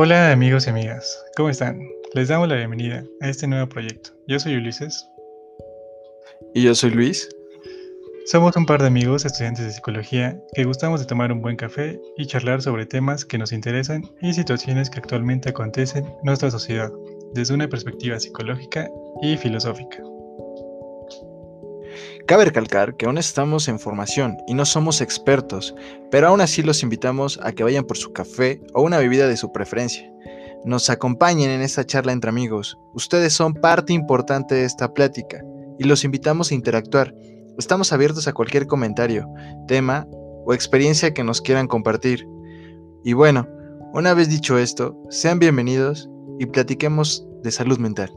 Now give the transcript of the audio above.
Hola amigos y amigas, ¿cómo están? Les damos la bienvenida a este nuevo proyecto. Yo soy Ulises. Y yo soy Luis. Somos un par de amigos estudiantes de psicología que gustamos de tomar un buen café y charlar sobre temas que nos interesan y situaciones que actualmente acontecen en nuestra sociedad desde una perspectiva psicológica y filosófica. Cabe recalcar que aún estamos en formación y no somos expertos, pero aún así los invitamos a que vayan por su café o una bebida de su preferencia. Nos acompañen en esta charla entre amigos. Ustedes son parte importante de esta plática y los invitamos a interactuar. Estamos abiertos a cualquier comentario, tema o experiencia que nos quieran compartir. Y bueno, una vez dicho esto, sean bienvenidos y platiquemos de salud mental.